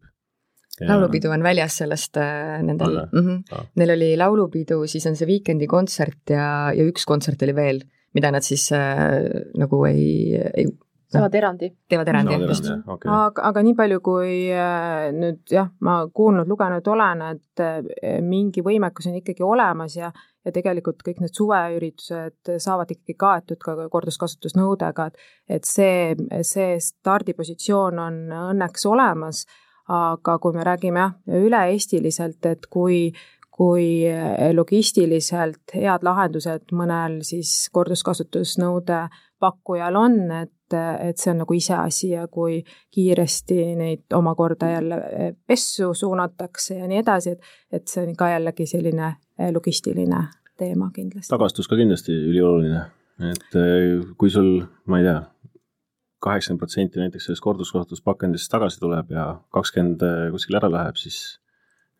laulupidu on väljas sellest nendel, mm -hmm. neil oli laulupidu, siis on see Weekend'i kontsert ja, ja üks kontsert oli veel, mida nad siis äh, nagu ei, ei saavad erandi. teevad erandi, just. Okay. aga, aga nii palju, kui äh, nüüd jah, ma kuulnud, lugenud olen, et äh, mingi võimekus on ikkagi olemas ja ja tegelikult kõik need suveüritused saavad ikkagi kaetud ka korduskasutusnõudega, et et see, see stardipositsioon on õnneks olemas, aga kui me räägime jah, üle-eestiliselt, et kui kui logistiliselt head lahendused mõnel siis korduskasutusnõude pakkujal on, et et, et see on nagu iseasi ja kui kiiresti neid omakorda jälle eh, pessu suunatakse ja nii edasi, et, et see on ka jällegi selline eh, logistiline teema kindlasti. tagastus ka kindlasti ülioluline, et eh, kui sul, ma ei tea, kaheksakümmend protsenti näiteks sellest korduskasutuspakendist tagasi tuleb ja kakskümmend kuskile ära läheb, siis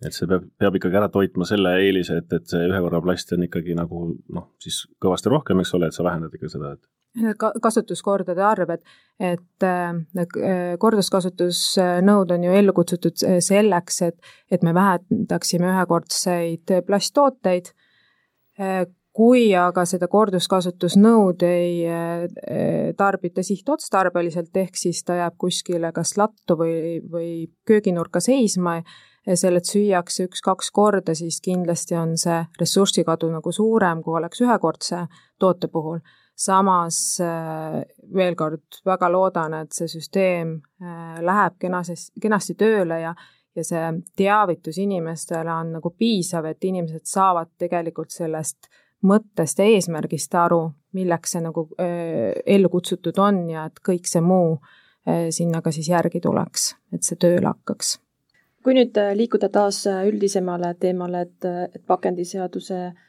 et see peab, peab ikkagi ära toitma selle eelise, et, et see ühe korra plast on ikkagi nagu noh, siis kõvasti rohkem, eks ole, et sa vähendad ikka seda, et kasutuskordade arv, et, et need äh, korduskasutusnõud on ju ellu kutsutud selleks, et, et me vähendaksime ühekordseid plasttooteid. Äh, kui aga seda korduskasutusnõud ei äh, tarbita sihtotstarbeliselt, ehk siis ta jääb kuskile kas lattu või, või kööginurka seisma selle süüakse üks-kaks korda, siis kindlasti on see ressursikadu nagu suurem, kui oleks ühekordse toote puhul samas äh, veel kord väga loodan, et see süsteem äh, läheb kenases, kenasti tööle ja ja see teavitus inimestele on nagu piisav, et inimesed saavad tegelikult sellest mõttest ja eesmärgist aru, milleks see nagu äh, ellu kutsutud on ja et kõik see muu sinna ka siis järgi tuleks, et see tööle hakkaks. kui nüüd liikuda taas üldisemale teemale, et, et pakendiseaduse Äh,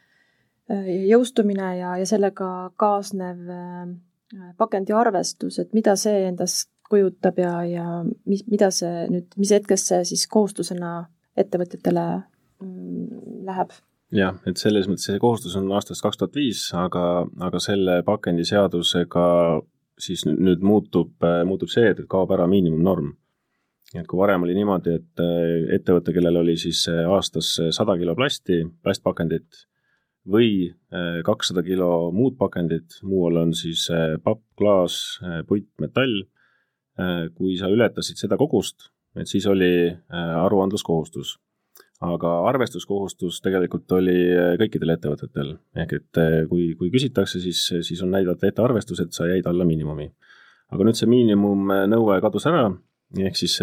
jõustumine ja, ja sellega kaasnev äh, pakendiarvestus, et mida see endast kujutab ja, ja mis, mida see nüüd, mis hetkest see siis kohustusena ettevõtjatele mm, läheb? jah, et selles mõttes see kohustus on aastast kaks tuhat viis, aga, aga selle pakendiseadusega siis nüüd muutub, äh, muutub see, et, kaob ära miinimumnorm. et kui varem oli niimoodi, et ettevõte, kellel oli siis aastas sada kilo plasti, plastpakendit, või äh, kakssada kilo muud pakendit, muu all on siis äh, papp, klaas, äh, puit, metall. kui sa ületasid seda kogust, et siis oli aruandluskohustus. aga arvestuskohustus tegelikult oli kõikidel ettevõtetel, ehk et kui, kui küsitakse, siis, siis on näidata ette arvestus, et sa jäid alla miinimumi. aga nüüd see miinimumnõue kadus ära, ehk siis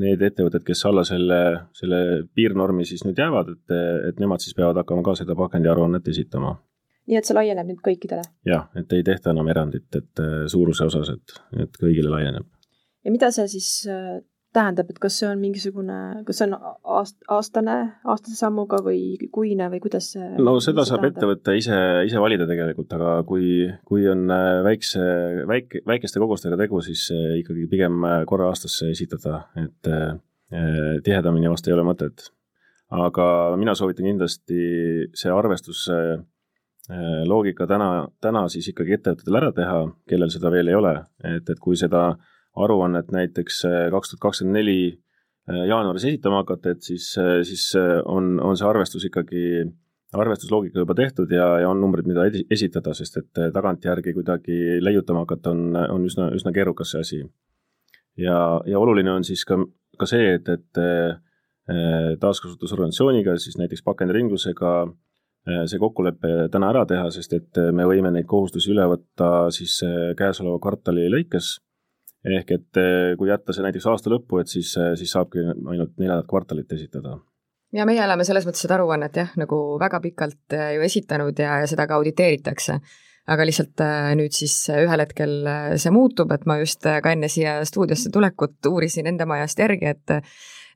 need ettevõtted, kes alla selle, selle piirnormi siis nüüd jäävad, et, et nemad siis peavad hakkama ka seda pakendiaruannet esitama. nii et see laieneb nüüd kõikidele? jah, et ei tehta enam erandit, et suuruse osas, et, et kõigile laieneb. ja mida see siis tähendab, et kas see on mingisugune, kas see on aast-, aastane, aastase sammuga või kuine või kuidas see no seda saab tähendab? ettevõte ise, ise valida tegelikult, aga kui, kui on äh, väikse, väike, väikeste kogustega tegu, siis äh, ikkagi pigem äh, korra aastas esitada, et tihedamini vast ei ole mõtet. aga mina soovitan kindlasti see arvestus loogika täna, täna siis ikkagi ettevõtetel ära teha, kellel seda veel ei ole, et, et kui seda äh, aruannet näiteks äh, kaks tuhat kakskümmend neli äh, jaanuaris esitama hakata, et siis, äh, siis on, on see arvestus ikkagi, arvestusloogika juba tehtud ja, ja on numbrid, mida esitada, sest et tagantjärgi kuidagi leiutama hakata on, on üsna, üsna keerukas see asi. ja, ja oluline on siis ka, ka see, et, et taaskasutusorganisatsiooniga, siis näiteks pakendiringlusega see kokkulepe täna ära teha, sest et me võime neid kohustusi üle võtta siis käesoleva kvartali lõikes ehk et eh, kui jätta see näiteks aasta lõppu, et siis, eh, siis saabki ainult neljandat kvartalit esitada. ja meie oleme selles mõttes seda aruannet jah, nagu väga pikalt eh, ju esitanud ja, ja seda ka auditeeritakse. Aga lihtsalt nüüd siis ühel hetkel see muutub, et ma just ka enne siia stuudiosse tulekut uurisin enda majast järgi, et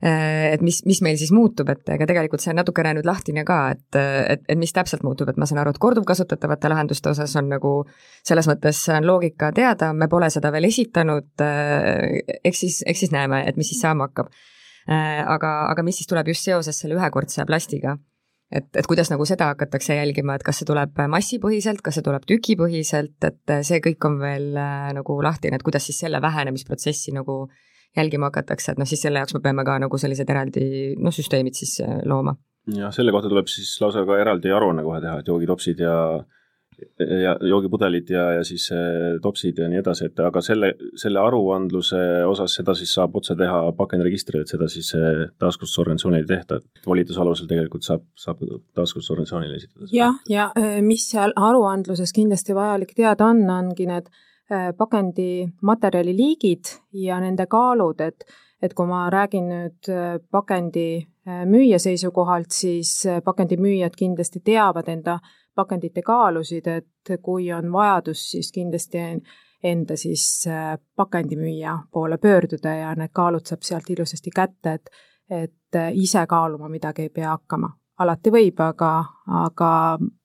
Äh, et mis, mis meil siis muutub, et ega tegelikult see on natukene nüüd lahtine ka, et, et, et mis täpselt muutub, et ma saan aru, et korduvkasutatavate lahenduste osas on nagu selles mõttes on loogika teada, me pole seda veel esitanud, äh, eks siis, eks siis näeme, et mis siis saama hakkab. Äh, aga, aga mis siis tuleb just seoses selle ühekordse plastiga et, et kuidas nagu seda hakatakse jälgima, et kas see tuleb massipõhiselt, kas see tuleb tükipõhiselt, et see kõik on veel nagu lahtine, et kuidas siis selle vähenemisprotsessi nagu äh, jälgima hakatakse, et noh, siis selle jaoks me peame ka nagu sellised eraldi noh, süsteemid siis äh, looma. jah, selle kohta tuleb siis lausa ka eraldi aruanne kohe teha, et joogitopsid ja ja joogipudelid ja, ja siis äh, topsid ja nii edasi, et aga selle, selle aruandluse osas seda siis saab otse teha pakendiregistri, et seda siis äh, taaskasutusorganisatsioonil ei tehta, et volituse alusel tegelikult saab, saab taaskasutusorganisatsioonile esitada. jah, ja mis seal aruandluses kindlasti vajalik teada on, ongi need Äh, pakendimaterjali liigid ja nende kaalud, et et kui ma räägin nüüd äh, pakendi äh, müüja seisukohalt, siis pakendimüüjad kindlasti teavad enda pakendite kaalusid, et kui on vajadus, siis kindlasti enda siis pakendimüüja poole pöörduda ja need kaalud saab sealt ilusasti kätte, et et ise kaaluma midagi ei pea hakkama. alati võib, aga, aga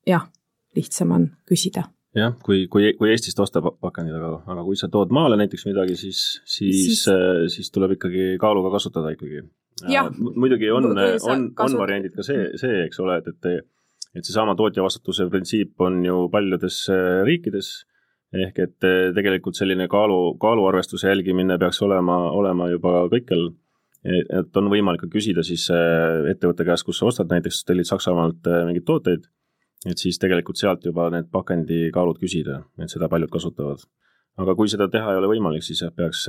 jah, lihtsam on küsida jah, kui, kui, kui Eestist ostab pakendid, aga, aga kui sa tood maale näiteks midagi, siis, siis, siis, äh, siis tuleb ikkagi kaaluga kasutada ikkagi. muidugi on, on, on variandid ka see, see, eks ole, et, et et seesama tootjavastutuse printsiip on ju paljudes äh, riikides, ehk et äh, tegelikult selline kaalu, kaaluarvestuse jälgimine peaks olema, olema juba kõikjal et on võimalik ka küsida siis ettevõtte käest, kus sa ostad, näiteks tellid Saksamaalt mingeid tooteid et siis tegelikult sealt juba need pakendikaalud küsida, et seda paljud kasutavad. aga kui seda teha ei ole võimalik, siis jah, peaks,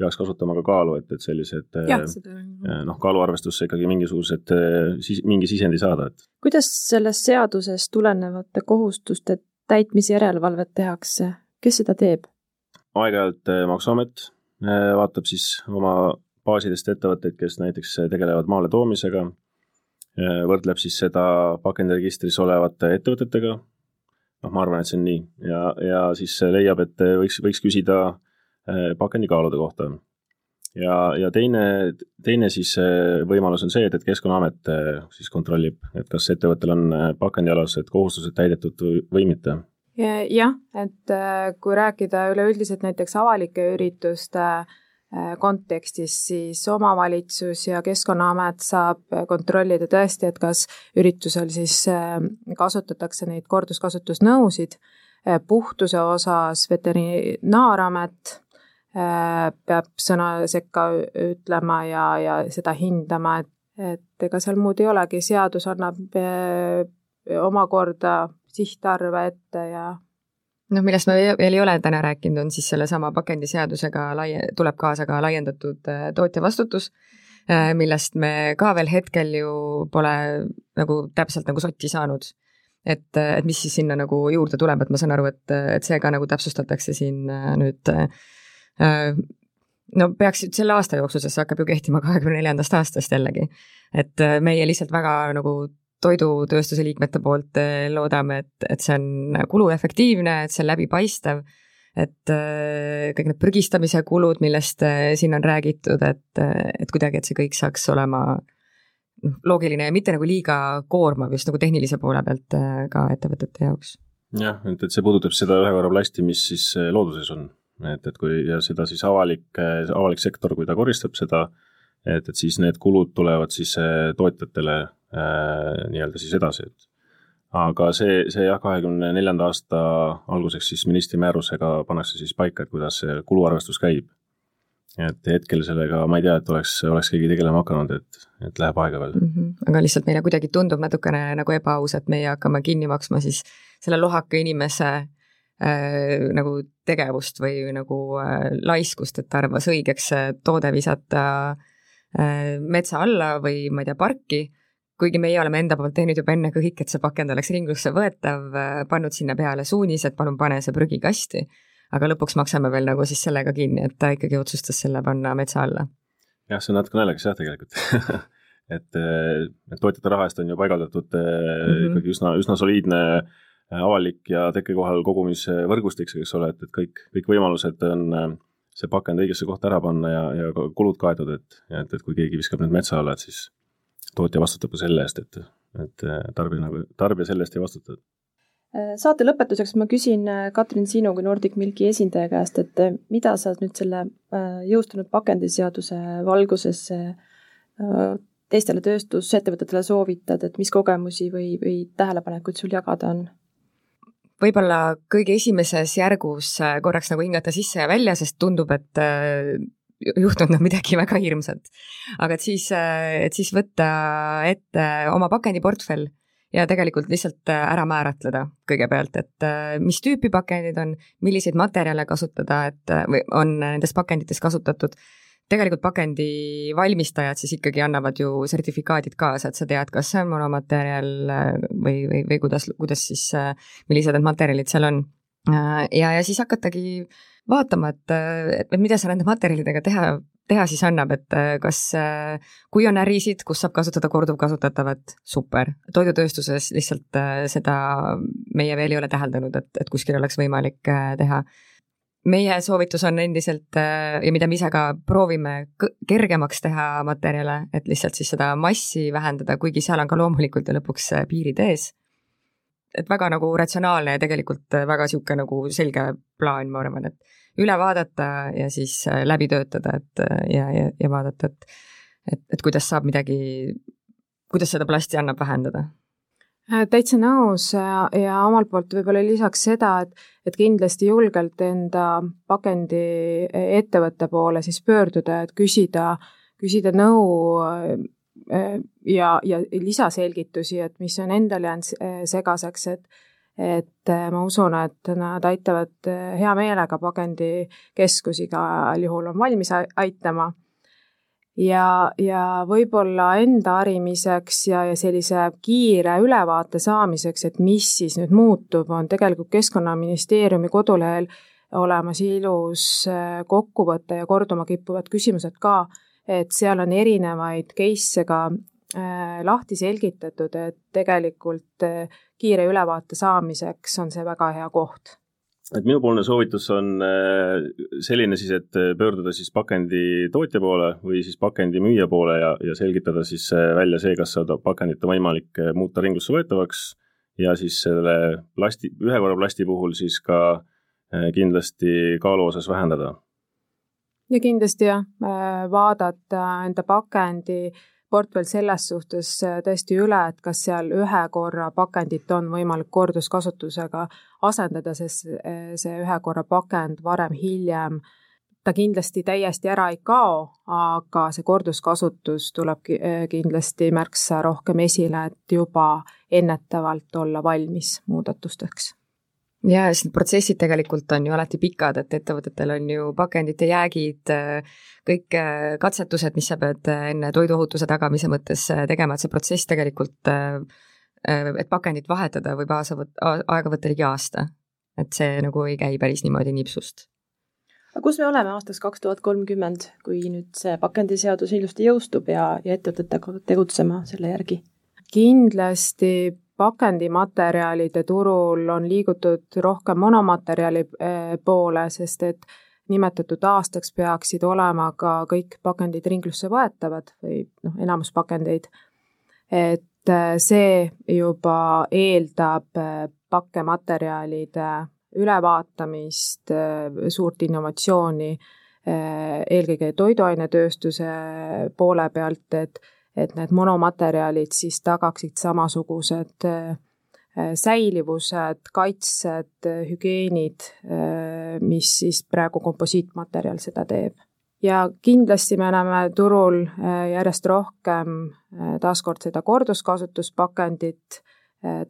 peaks kasutama ka kaalu, et, et sellised eh, noh, kaaluarvestusse ikkagi mingisugused, eh, siis mingi sisendi saada, et. kuidas sellest seadusest tulenevate kohustuste täitmise järelevalvet tehakse, kes seda teeb? aeg-ajalt Maksuamet vaatab siis oma baasidest ettevõtteid, kes näiteks tegelevad maale toomisega Äh, võrdleb siis seda pakendiregistris olevate ettevõtetega, noh, ma arvan, et see on nii, ja, ja siis leiab, et võiks, võiks küsida äh, pakendikaalude kohta. ja, ja teine, teine siis äh, võimalus on see, et, et Keskkonnaamet siis kontrollib, et kas ettevõttel on pakendialased kohustused täidetud või, mitte jah, et kui rääkida üleüldiselt näiteks avalike ürituste äh, Äh, kontekstis siis omavalitsus ja Keskkonnaamet saab kontrollida tõesti, et kas üritusel siis äh, kasutatakse neid korduskasutusnõusid, äh, puhtuse osas Veterinaaramet peab sõna sekka ütlema ja, ja seda hindama, et, et ega seal muud ei olegi, seadus annab omakorda sihtarve ette ja noh, millest me veel ei ole täna rääkinud, on siis sellesama pakendiseadusega laie-, tuleb kaasa ka laiendatud äh, tootja vastutus, äh, millest me ka veel hetkel ju pole nagu täpselt nagu sotti saanud. et, äh, et mis siis sinna nagu juurde tuleb, et ma saan aru, et, et see ka nagu täpsustatakse siin nüüd no peaks selle aasta jooksul, sest see hakkab ju kehtima kahekümne neljandast aastast jällegi. et meie lihtsalt väga nagu toidutööstuse liikmete poolt eh, loodame, et, et see on kuluefektiivne, et see on läbipaistev, et kõik need prügistamise kulud, millest siin on räägitud, et, et kuidagi, et see kõik saaks olema noh, loogiline ja mitte nagu liiga koormav just nagu tehnilise poole pealt ka ettevõtete jaoks. jah, et, et see puudutab seda ühe korra plasti, mis siis looduses on, et, et kui ja seda siis avalik, avalik sektor, kui ta koristab seda, et, et siis need kulud tulevad siis tootjatele Äh, nii-öelda siis edasi, et aga see, see jah, kahekümne neljanda aasta alguseks siis ministri määrusega pannakse siis paika, et kuidas see kuluarvestus käib. et hetkel sellega ma ei tea, et oleks, oleks keegi tegelema hakanud, et, et läheb aega veel mm. -hmm. aga lihtsalt meile kuidagi tundub natukene nagu ebaaus, et meie hakkame kinni maksma siis selle lohaka inimese äh, nagu tegevust või nagu äh, laiskust, et ta arvas õigeks toode visata äh, metsa alla või ma ei tea, parki kuigi meie oleme enda poolt teinud juba enne kõik, et see pakend oleks ringlusse võetav, äh, pannud sinna peale suunised, palun pane see prügikasti, aga lõpuks maksame veel nagu siis sellega kinni, et ta ikkagi otsustas selle panna metsa alla. jah, see on natuke naljakas jah, tegelikult et, äh, et tootjate raha eest on ju paigaldatud mm -hmm. ikkagi üsna, üsna soliidne avalik ja tekkekohal kogumisvõrgustik, eks ole, et, et kõik, kõik võimalused on see pakend õigesse kohta ära panna ja, ja kulud kaetud, et, et, et kui keegi viskab need metsa alla, et siis tootja vastutab ka selle eest, et, et tarbija nagu, tarbija selle eest ei vastuta. saate lõpetuseks ma küsin Katrin sinu kui Nordic Milki esindaja käest, et mida sa nüüd selle jõustunud pakendiseaduse valguses teistele tööstusettevõtetele soovitad, et mis kogemusi või, või tähelepanekuid sul jagada on? Võib-olla kõige esimeses järgus äh, korraks nagu hingata sisse ja välja, sest tundub, et äh, juhtunud on midagi väga hirmsat. aga et siis, äh, et siis võtta ette oma pakendiportfell ja tegelikult lihtsalt ära määratleda kõigepealt, et mis tüüpi pakendid on, milliseid materjale kasutada, et on nendes pakendites kasutatud tegelikult pakendi valmistajad siis ikkagi annavad ju sertifikaadid kaasa, et sa tead, kas see on monomaterjal äh, või, või, või kuidas, kuidas siis, äh, millised need materjalid seal on. Äh, ja, ja siis hakatagi vaatama, et, et mida sa nende materjalidega teha, teha siis annab, et kas, kui on ärisid, kus saab kasutada korduvkasutatavat, super. toidutööstuses lihtsalt seda meie veel ei ole täheldanud, et, et kuskil oleks võimalik teha meie soovitus on endiselt äh, ja mida me ise ka proovime kergemaks teha materjale, et lihtsalt siis seda massi vähendada, kuigi seal on ka loomulikult ju lõpuks äh, piirid ees. et väga nagu ratsionaalne ja tegelikult äh, väga niisugune nagu selge plaan, ma arvan, et üle vaadata ja siis läbi töötada, et ja, ja, ja vaadata, et et, et kuidas saab midagi, kuidas seda plasti annab vähendada Äh, täitsa nõus ja, ja omalt poolt võib-olla lisaks seda, et, et kindlasti julgelt enda pakendi äh, poole siis pöörduda, et küsida, küsida nõu äh, ja, ja lisaselgitusi, et mis on endale jäänud segaseks, et et ma usun, et nad aitavad hea meelega pakendikeskusi igal juhul on valmis aitama ja, ja võib-olla enda harimiseks ja, ja sellise kiire ülevaate saamiseks, et mis siis nüüd muutub, on tegelikult Keskkonnaministeeriumi kodulehel olemas ilus äh, kokkuvõte ja korduma kippuvad küsimused ka, et seal on erinevaid case'e ka äh, lahti selgitatud, et tegelikult äh, kiire ülevaate saamiseks on see väga hea koht et minupoolne soovitus on äh, selline siis, et äh, pöörduda siis pakendi tootja poole või siis pakendi müüja poole ja, ja selgitada siis äh, välja see, kas seda pakendit on võimalik muuta ringlusse võetavaks ja siis selle plasti, ühekorra plasti puhul siis ka kindlasti kaalu osas vähendada. ja kindlasti jah, vaadata enda pakendi portfell selles suhtes äh, tõesti üle, et kas seal ühe korra pakendit on võimalik korduskasutusega asendada, sest äh, see ühe korra pakend varem-hiljem ta kindlasti täiesti ära ei kao, aga see korduskasutus tuleb äh, kindlasti märksa rohkem esile, et juba ennetavalt olla valmis muudatusteks ja, sest need protsessid tegelikult on ju alati pikad, et ettevõtetel on ju pakendite jäägid, kõik äh, katsetused, mis sa pead äh, enne toiduohutuse tagamise mõttes äh, tegema, et see protsess tegelikult, et pakendit vahetada, võib aasa võt-, aega võtta ligi aasta. et see nagu ei käi päris niimoodi nipsust. aga kus me oleme aastaks kaks tuhat kolmkümmend, kui nüüd see pakendiseadus ilusti jõustub ja, ja ettevõtted hakkavad tegutsema selle järgi? kindlasti pakendimaterjalide turul on liigutud rohkem monomaterjali eh, poole, sest et nimetatud aastaks peaksid olema ka kõik pakendid ringlusse võetavad või noh, enamus pakendeid. et eh, see juba eeldab eh, pakkematerjalide ülevaatamist, suurt innovatsiooni, eelkõige toiduainetööstuse poole pealt, et et need monomaterjalid siis tagaksid samasugused äh, säilivused, kaitsed, hügieenid, äh, mis siis praegu komposiitmaterjal seda teeb. ja kindlasti me näeme turul äh, järjest rohkem taaskord seda korduskasutuspakendit,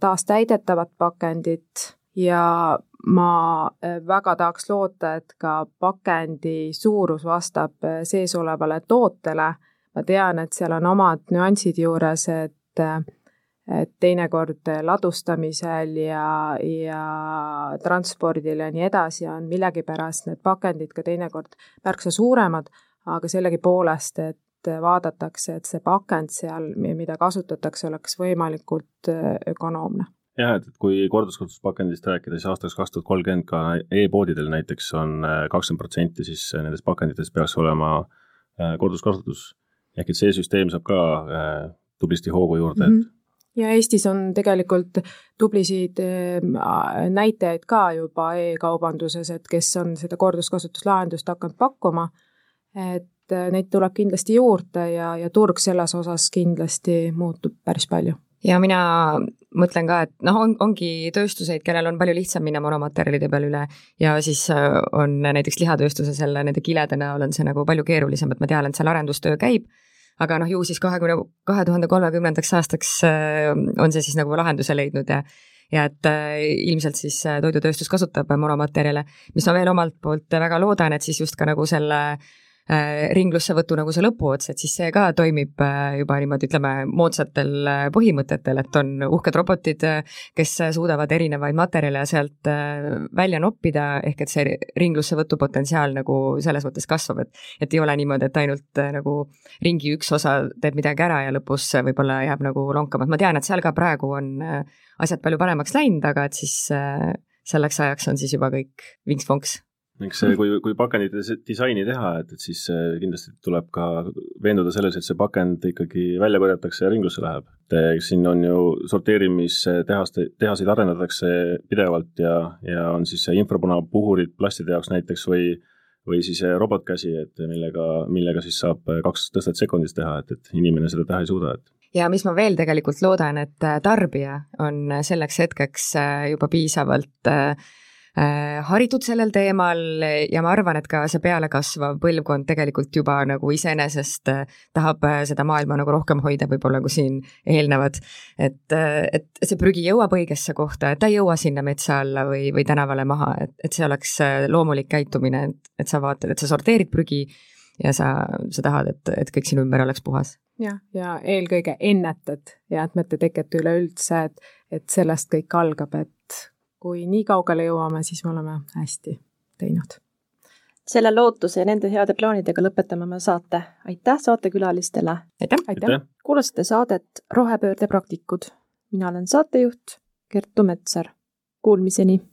taastäidetavat pakendit ja ma väga tahaks loota, et ka pakendi suurus vastab sees olevale tootele ma tean, et seal on omad nüansid juures, et et teinekord ladustamisel ja, ja transpordil ja nii edasi on millegipärast need pakendid ka teinekord märksa suuremad, aga sellegipoolest, et vaadatakse, et see pakend seal, mida kasutatakse, oleks võimalikult ökonoomne jah, et kui korduskasutuspakendist rääkida, siis aastaks kaks tuhat kolmkümmend ka e-poodidel näiteks on kakskümmend protsenti siis nendest pakenditest peaks olema korduskasutus. Ehk et see süsteem saab ka tublisti hoogu juurde mm, -hmm. et ja Eestis on tegelikult tublisid näitajaid ka juba e-kaubanduses, et kes on seda korduskasutuslahendust hakanud pakkuma, et neid tuleb kindlasti juurde ja, ja turg selles osas kindlasti muutub päris palju ja mina mõtlen ka, et noh, on, ongi tööstuseid, kellel on palju lihtsam minna monomaterjalide peale üle. Ja siis äh, on näiteks lihatööstuses jälle nende kilede näol on see nagu palju keerulisem, et ma tean, et seal arendustöö käib, aga noh, ju siis kahekümne, kahe tuhande kolmekümnendaks aastaks äh, on see siis nagu lahenduse leidnud ja ja et äh, ilmselt siis toidutööstus kasutab monomaterjale, mis ma veel omalt poolt väga loodan, et siis just ka nagu selle äh, Äh, ringlussevõtu nagu see lõpuots, et siis see ka toimib äh, juba niimoodi, ütleme, moodsatel äh, põhimõtetel, et on uhked robotid, kes suudavad erinevaid materjale sealt välja noppida, ehk et see ringlussevõtu potentsiaal nagu selles mõttes kasvab, et et ei ole niimoodi, et ainult nagu ringi üks osa teeb midagi ära ja lõpus võib-olla jääb nagu lonkama, et ma tean, et seal ka praegu on asjad palju paremaks läinud, aga et siis selleks ajaks on siis juba kõik vinks-vonks eks see, kui, kui pakendite disaini teha, et, et siis äh, kindlasti tuleb ka veenduda selles, et see pakend ikkagi välja korjatakse ja ringlusse läheb. et siin on ju sorteerimistehaste, tehaseid arendatakse pidevalt ja, ja on siis infrapunapuhurid plastide jaoks näiteks või või siis robotkäsi, et millega, millega siis saab kaks tõstet sekundis teha, et, et inimene seda teha ei suuda, et ja mis ma veel tegelikult loodan, et tarbija on selleks hetkeks juba piisavalt äh, Äh, haritud sellel teemal ja ma arvan, et ka see pealekasvav põlvkond tegelikult juba nagu iseenesest äh, tahab äh, seda maailma nagu rohkem hoida võib-olla kui siin eelnevad. et, et see prügi jõuab õigesse kohta, et ta ei jõua sinna metsa alla või, või tänavale maha, et, et see oleks loomulik käitumine, et, et sa vaatad, et sa sorteerid prügi ja sa, sa tahad, et, et kõik sinu ümber oleks puhas. jah, ja eelkõige ennetad jäätmete teket üleüldse, et, et sellest kõik algab, et kui nii kaugele jõuame, siis me oleme hästi teinud. selle lootuse ja nende heade plaanidega lõpetame oma saate. aitäh saatekülalistele! aitäh, aitäh.! kuulasite saadet Rohepöörde praktikud. mina olen saatejuht Kertu Metsar. Kuulmiseni!